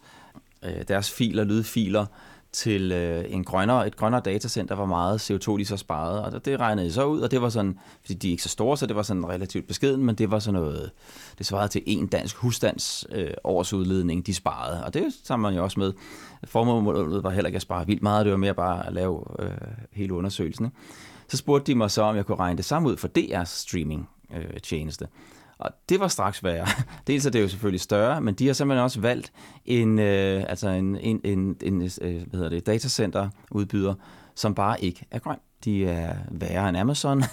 øh, deres filer, lydfiler, til øh, en grønnere, et grønnere datacenter, hvor meget CO2 de så sparede. Og det regnede så ud, og det var sådan, fordi de er ikke så store, så det var sådan relativt beskeden, men det var sådan noget, det svarede til en dansk husstands øh, årsudledning, de sparede. Og det tager man jo også med. Formålet var heller ikke at spare vildt meget, det var mere bare at lave øh, hele undersøgelsen. Ikke? Så spurgte de mig så, om jeg kunne regne det samme ud for DR's streaming øh, tjeneste. Og det var straks værre. Dels er det jo selvfølgelig større, men de har simpelthen også valgt en, øh, altså en, en, en, en øh, hvad hedder det, datacenter udbyder, som bare ikke er grøn. De er værre end Amazon.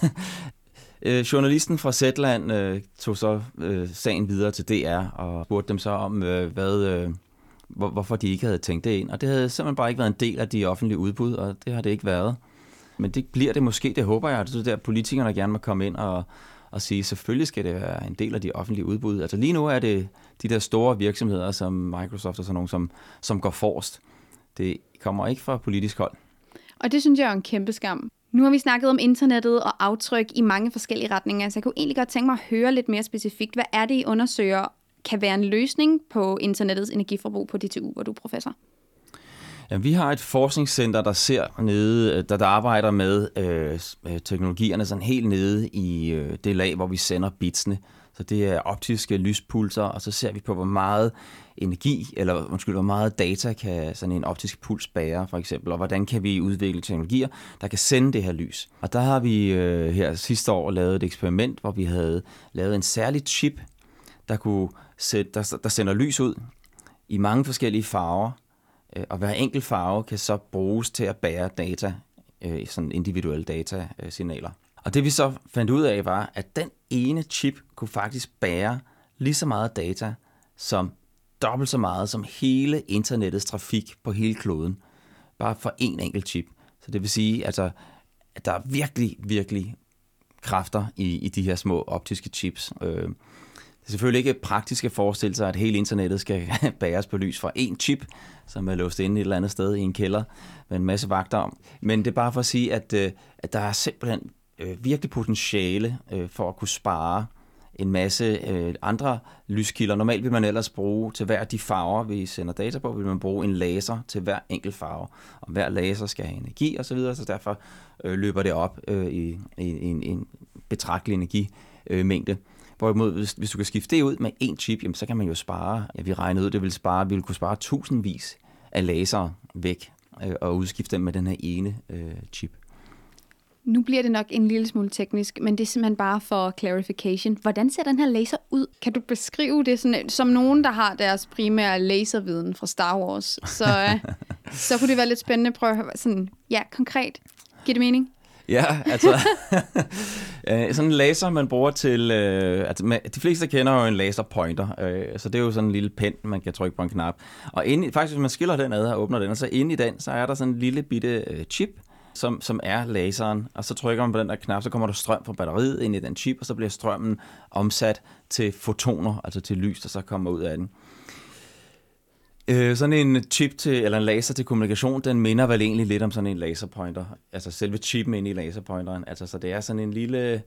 øh, journalisten fra Zetland øh, tog så øh, sagen videre til DR og spurgte dem så om, øh, hvad, øh, hvor, hvorfor de ikke havde tænkt det ind. Og det havde simpelthen bare ikke været en del af de offentlige udbud, og det har det ikke været. Men det bliver det måske, det håber jeg. Det er der politikerne gerne må komme ind og, og sige, selvfølgelig skal det være en del af de offentlige udbud. Altså lige nu er det de der store virksomheder som Microsoft og sådan nogle, som, som går forrest. Det kommer ikke fra politisk hold. Og det synes jeg er en kæmpe skam. Nu har vi snakket om internettet og aftryk i mange forskellige retninger, så jeg kunne egentlig godt tænke mig at høre lidt mere specifikt. Hvad er det, I undersøger kan være en løsning på internettets energiforbrug på DTU, hvor du er professor? Jamen, vi har et forskningscenter, der ser nede, øh, der, der arbejder med øh, teknologierne sådan helt nede i øh, det lag, hvor vi sender bitsene. Så det er optiske lyspulser, og så ser vi på, hvor meget energi, eller undskyld, hvor meget data kan sådan en optisk puls bære, for eksempel, og hvordan kan vi udvikle teknologier, der kan sende det her lys. Og der har vi øh, her sidste år lavet et eksperiment, hvor vi havde lavet en særlig chip, der, kunne sætte, der, der sender lys ud i mange forskellige farver, Øh, og hver enkelt farve kan så bruges til at bære data, øh, sådan individuelle datasignaler. Øh, og det vi så fandt ud af var, at den ene chip kunne faktisk bære lige så meget data som dobbelt så meget som hele internettets trafik på hele kloden. Bare for en enkelt chip. Så det vil sige, altså, at der er virkelig, virkelig kræfter i, i de her små optiske chips. Øh, det er selvfølgelig ikke praktisk at forestille sig, at hele internettet skal bæres på lys fra én chip, som er låst inde et eller andet sted i en kælder med en masse vagter om. Men det er bare for at sige, at, øh, at der er simpelthen øh, virkelig potentiale øh, for at kunne spare en masse andre lyskilder. Normalt vil man ellers bruge til hver de farver, vi sender data på, vil man bruge en laser til hver enkelt farve. Og hver laser skal have energi osv., så, videre, så derfor løber det op i, i en, en betragtelig energimængde. Hvorimod, hvis, hvis du kan skifte det ud med en chip, jamen, så kan man jo spare, ja, vi regnede ud, det vil spare, vi vil kunne spare tusindvis af laser væk øh, og udskifte dem med den her ene øh, chip. Nu bliver det nok en lille smule teknisk, men det er simpelthen bare for clarification. Hvordan ser den her laser ud? Kan du beskrive det sådan, som nogen, der har deres primære laserviden fra Star Wars? Så, øh, så kunne det være lidt spændende at prøve at høre sådan, ja, konkret. Giver det mening? Ja, altså øh, sådan en laser, man bruger til... Øh, altså, de fleste kender jo en laserpointer, øh, så det er jo sådan en lille pen, man kan trykke på en knap. Og inde, faktisk, hvis man skiller den ad og åbner den, og så inde i den, så er der sådan en lille bitte øh, chip, som, som er laseren, og så trykker man på den der knap, så kommer der strøm fra batteriet ind i den chip, og så bliver strømmen omsat til fotoner, altså til lys, der så kommer ud af den. Øh, sådan en chip til, eller en laser til kommunikation, den minder vel egentlig lidt om sådan en laserpointer. Altså selve chipen inde i laserpointeren. Altså, så det er sådan en lille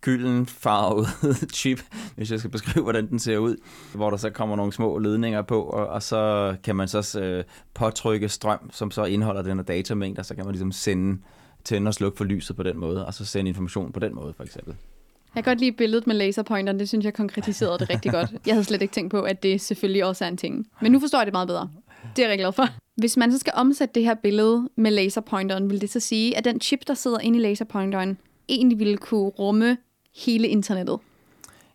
gylden farvet chip, hvis jeg skal beskrive, hvordan den ser ud, hvor der så kommer nogle små ledninger på, og, og så kan man så øh, påtrykke strøm, som så indeholder den her datamængde, og så kan man ligesom sende, tænde og slukke for lyset på den måde, og så sende information på den måde, for eksempel. Jeg kan godt lide billedet med laserpointeren. Det synes jeg konkretiserede det rigtig godt. Jeg havde slet ikke tænkt på, at det selvfølgelig også er en ting. Men nu forstår jeg det meget bedre. Det er jeg glad for. Hvis man så skal omsætte det her billede med laserpointeren, vil det så sige, at den chip, der sidder inde i laserpointeren, egentlig ville kunne rumme hele internettet?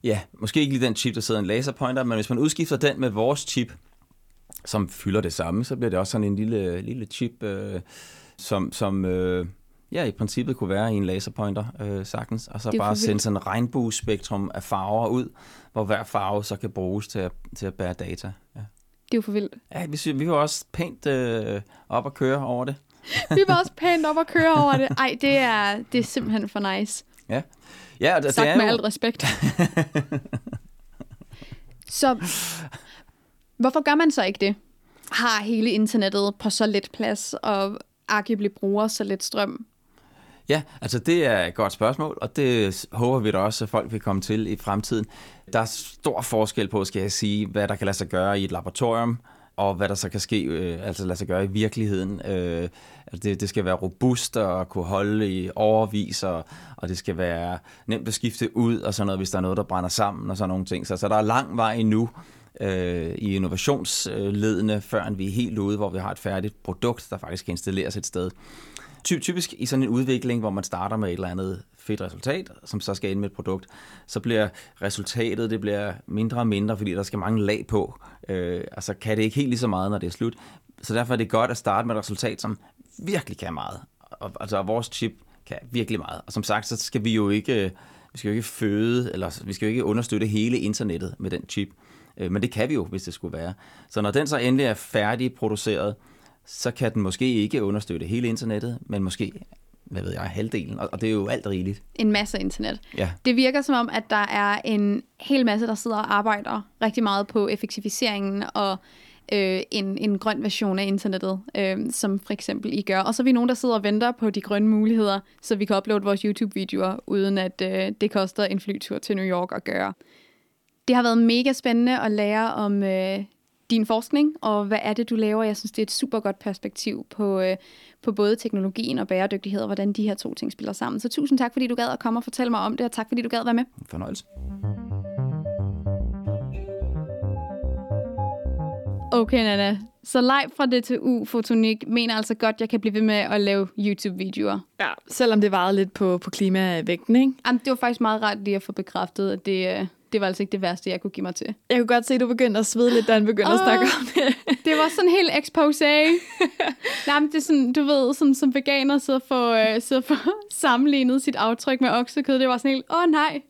Ja, måske ikke lige den chip, der sidder i en laserpointer, men hvis man udskifter den med vores chip, som fylder det samme, så bliver det også sådan en lille, lille chip, øh, som, som øh, ja, i princippet kunne være i en laserpointer øh, sagtens, og så bare sende sådan en regnbuespektrum af farver ud, hvor hver farve så kan bruges til at, til at bære data. Ja. Det er jo for vildt. Ja, vi, vi var også pænt øh, op at køre over det. vi var også pænt op at køre over det. Ej, det er, det er simpelthen for nice. Ja. Ja, det, Sagt det er med jo... alt respekt. så hvorfor gør man så ikke det? Har hele internettet på så lidt plads, og arguably bruger så lidt strøm? Ja, altså det er et godt spørgsmål, og det håber vi da også, at folk vil komme til i fremtiden. Der er stor forskel på, skal jeg sige, hvad der kan lade sig gøre i et laboratorium, og hvad der så kan ske, øh, altså lade sig gøre i virkeligheden. Øh, altså det, det skal være robust og kunne holde i overvis, og, og det skal være nemt at skifte ud, og sådan noget, hvis der er noget, der brænder sammen, og sådan nogle ting. Så, så der er lang vej endnu øh, i innovationsledene, før vi er helt ude, hvor vi har et færdigt produkt, der faktisk kan installeres et sted. Typisk i sådan en udvikling, hvor man starter med et eller andet fedt resultat, som så skal ind med et produkt, så bliver resultatet det bliver mindre og mindre, fordi der skal mange lag på. Øh, altså kan det ikke helt lige så meget, når det er slut. Så derfor er det godt at starte med et resultat, som virkelig kan meget. Og, altså vores chip kan virkelig meget. Og som sagt, så skal vi jo ikke, øh, vi skal jo ikke føde, eller vi skal jo ikke understøtte hele internettet med den chip. Øh, men det kan vi jo, hvis det skulle være. Så når den så endelig er færdig produceret, så kan den måske ikke understøtte hele internettet, men måske hvad ved jeg, halvdelen, og det er jo alt rigeligt. En masse internet. Ja. Det virker som om, at der er en hel masse, der sidder og arbejder rigtig meget på effektiviseringen og øh, en, en grøn version af internettet, øh, som for eksempel I gør. Og så er vi nogen, der sidder og venter på de grønne muligheder, så vi kan uploade vores YouTube-videoer, uden at øh, det koster en flytur til New York at gøre. Det har været mega spændende at lære om øh, din forskning, og hvad er det, du laver? Jeg synes, det er et super godt perspektiv på, øh, på både teknologien og bæredygtighed, og hvordan de her to ting spiller sammen. Så tusind tak, fordi du gad at komme og fortælle mig om det, og tak, fordi du gad at være med. Fornøjelse. Okay, Nana. Så live fra DTU Fotonik mener altså godt, at jeg kan blive ved med at lave YouTube-videoer. Ja, selvom det varede lidt på, på klimavægten, ikke? Jamen, det var faktisk meget rart lige at få bekræftet, at det, øh, det var altså ikke det værste, jeg kunne give mig til. Jeg kunne godt se, at du begyndte at svede lidt, da han begyndte oh, at snakke om det. det var sådan helt expose. Nej, men det er sådan, du ved, sådan, som veganer sidder for, øh, sidder for sammenlignet sit aftryk med oksekød. Det var sådan helt, åh oh, nej,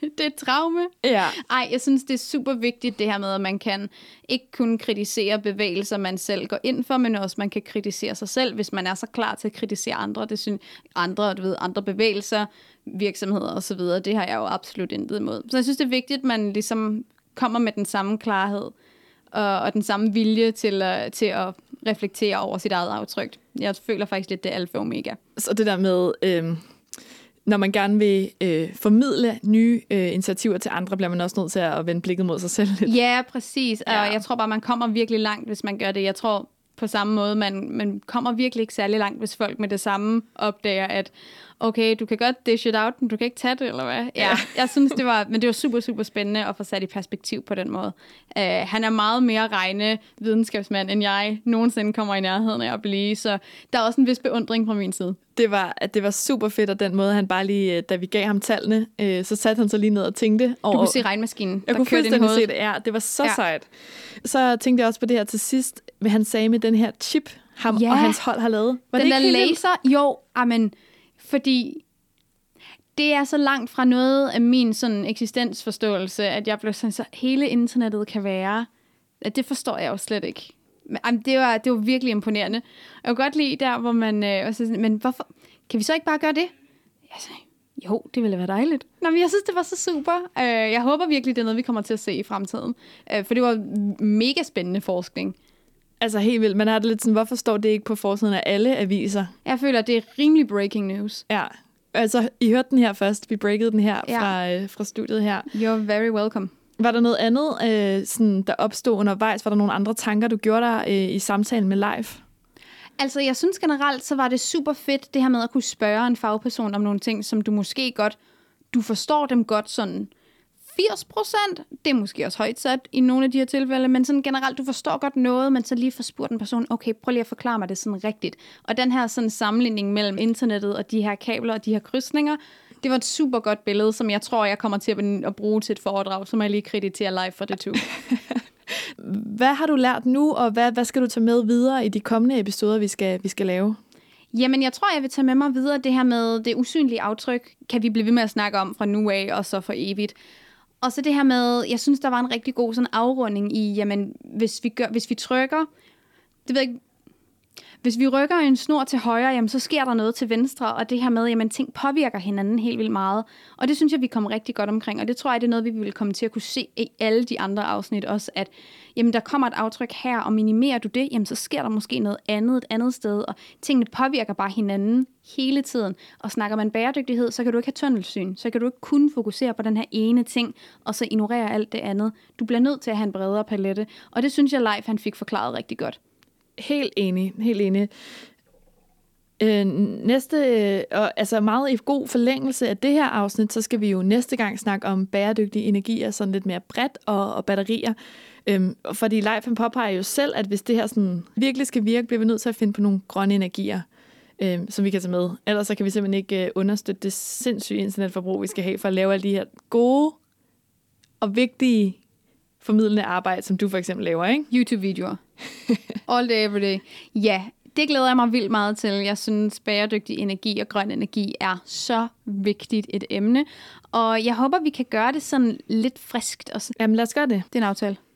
det er et traume. Ja. Ej, jeg synes, det er super vigtigt det her med, at man kan ikke kun kritisere bevægelser, man selv går ind for, men også man kan kritisere sig selv, hvis man er så klar til at kritisere andre. Det synes andre, du ved, andre bevægelser, virksomheder osv., det har jeg jo absolut intet imod. Så jeg synes, det er vigtigt, at man ligesom kommer med den samme klarhed og, og den samme vilje til, uh, til at reflektere over sit eget aftryk. Jeg føler faktisk lidt, det er alfa og omega. Så det der med, øh, når man gerne vil øh, formidle nye øh, initiativer til andre, bliver man også nødt til at vende blikket mod sig selv lidt. Ja, præcis. Ja. Og jeg tror bare, man kommer virkelig langt, hvis man gør det. Jeg tror på samme måde, man, man kommer virkelig ikke særlig langt, hvis folk med det samme opdager, at okay, du kan godt dish it out, men du kan ikke tage det, eller hvad? Ja, jeg synes, det var, men det var super, super spændende at få sat i perspektiv på den måde. Uh, han er meget mere regne videnskabsmand, end jeg nogensinde kommer i nærheden af at blive, så der er også en vis beundring fra min side. Det var, at det var super fedt, og den måde, han bare lige, øh, da vi gav ham tallene, uh, så satte han sig lige ned og tænkte. Og, du kunne se regnmaskinen, Jeg kunne fuldstændig se det, ja. Det var så ja. sejt. Så tænkte jeg også på det her til sidst, hvad han sagde med den her chip, ham ja. og hans hold har lavet. Var den det ikke der laser, jo, amen, fordi det er så langt fra noget af min sådan eksistensforståelse, at jeg blev sådan, så hele internettet kan være, at det forstår jeg jo slet ikke. Men, jamen, det, var, det var virkelig imponerende. Jeg kunne godt lide der, hvor man... Øh, også sådan, men hvorfor... Kan vi så ikke bare gøre det? Jeg sagde, jo, det ville være dejligt. Nå, men jeg synes, det var så super. Øh, jeg håber virkelig, det er noget, vi kommer til at se i fremtiden. Øh, for det var mega spændende forskning. Altså helt vildt. Man har det lidt sådan, hvorfor står det ikke på forsiden af alle aviser? Jeg føler, det er rimelig breaking news. Ja, altså I hørte den her først. Vi breakede den her Ja. fra, øh, fra studiet her. You're very welcome. Var der noget andet, øh, sådan, der opstod undervejs? Var der nogle andre tanker, du gjorde dig øh, i samtalen med live? Altså, jeg synes generelt, så var det super fedt, det her med at kunne spørge en fagperson om nogle ting, som du måske godt, du forstår dem godt sådan 80 procent, det er måske også højt sat i nogle af de her tilfælde, men sådan generelt, du forstår godt noget, men så lige får spurgt en person, okay, prøv lige at forklare mig det sådan rigtigt. Og den her sådan sammenligning mellem internettet og de her kabler og de her krydsninger, det var et super godt billede, som jeg tror, jeg kommer til at, bruge til et foredrag, som jeg lige krediterer live for det to. Hvad har du lært nu, og hvad, hvad skal du tage med videre i de kommende episoder, vi skal, vi skal lave? Jamen, jeg tror, jeg vil tage med mig videre det her med det usynlige aftryk, kan vi blive ved med at snakke om fra nu af, og så for evigt. Og så det her med, jeg synes, der var en rigtig god sådan afrunding i, jamen, hvis vi, gør, hvis vi trykker, det ved jeg ikke, hvis vi rykker en snor til højre, jamen, så sker der noget til venstre, og det her med, jamen, ting påvirker hinanden helt vildt meget. Og det synes jeg, vi kommer rigtig godt omkring, og det tror jeg, det er noget, vi vil komme til at kunne se i alle de andre afsnit også, at jamen, der kommer et aftryk her, og minimerer du det, jamen, så sker der måske noget andet et andet sted, og tingene påvirker bare hinanden hele tiden. Og snakker man bæredygtighed, så kan du ikke have tunnelsyn, så kan du ikke kun fokusere på den her ene ting, og så ignorere alt det andet. Du bliver nødt til at have en bredere palette, og det synes jeg, Leif han fik forklaret rigtig godt. Helt enig, helt enig. Øh, næste, øh, og altså meget i god forlængelse af det her afsnit, så skal vi jo næste gang snakke om bæredygtige energier, sådan lidt mere bredt, og, og batterier. Øhm, fordi Leif han påpeger jo selv, at hvis det her sådan virkelig skal virke, bliver vi nødt til at finde på nogle grønne energier, øhm, som vi kan tage med. Ellers så kan vi simpelthen ikke øh, understøtte det sindssyge internetforbrug, vi skal have for at lave alle de her gode og vigtige formidlende arbejde, som du for eksempel laver, ikke? YouTube-videoer. All day, every day. Ja, det glæder jeg mig vildt meget til. Jeg synes, bæredygtig energi og grøn energi er så vigtigt et emne. Og jeg håber, vi kan gøre det sådan lidt friskt. Og sådan. Jamen lad os gøre det. Det er en aftale.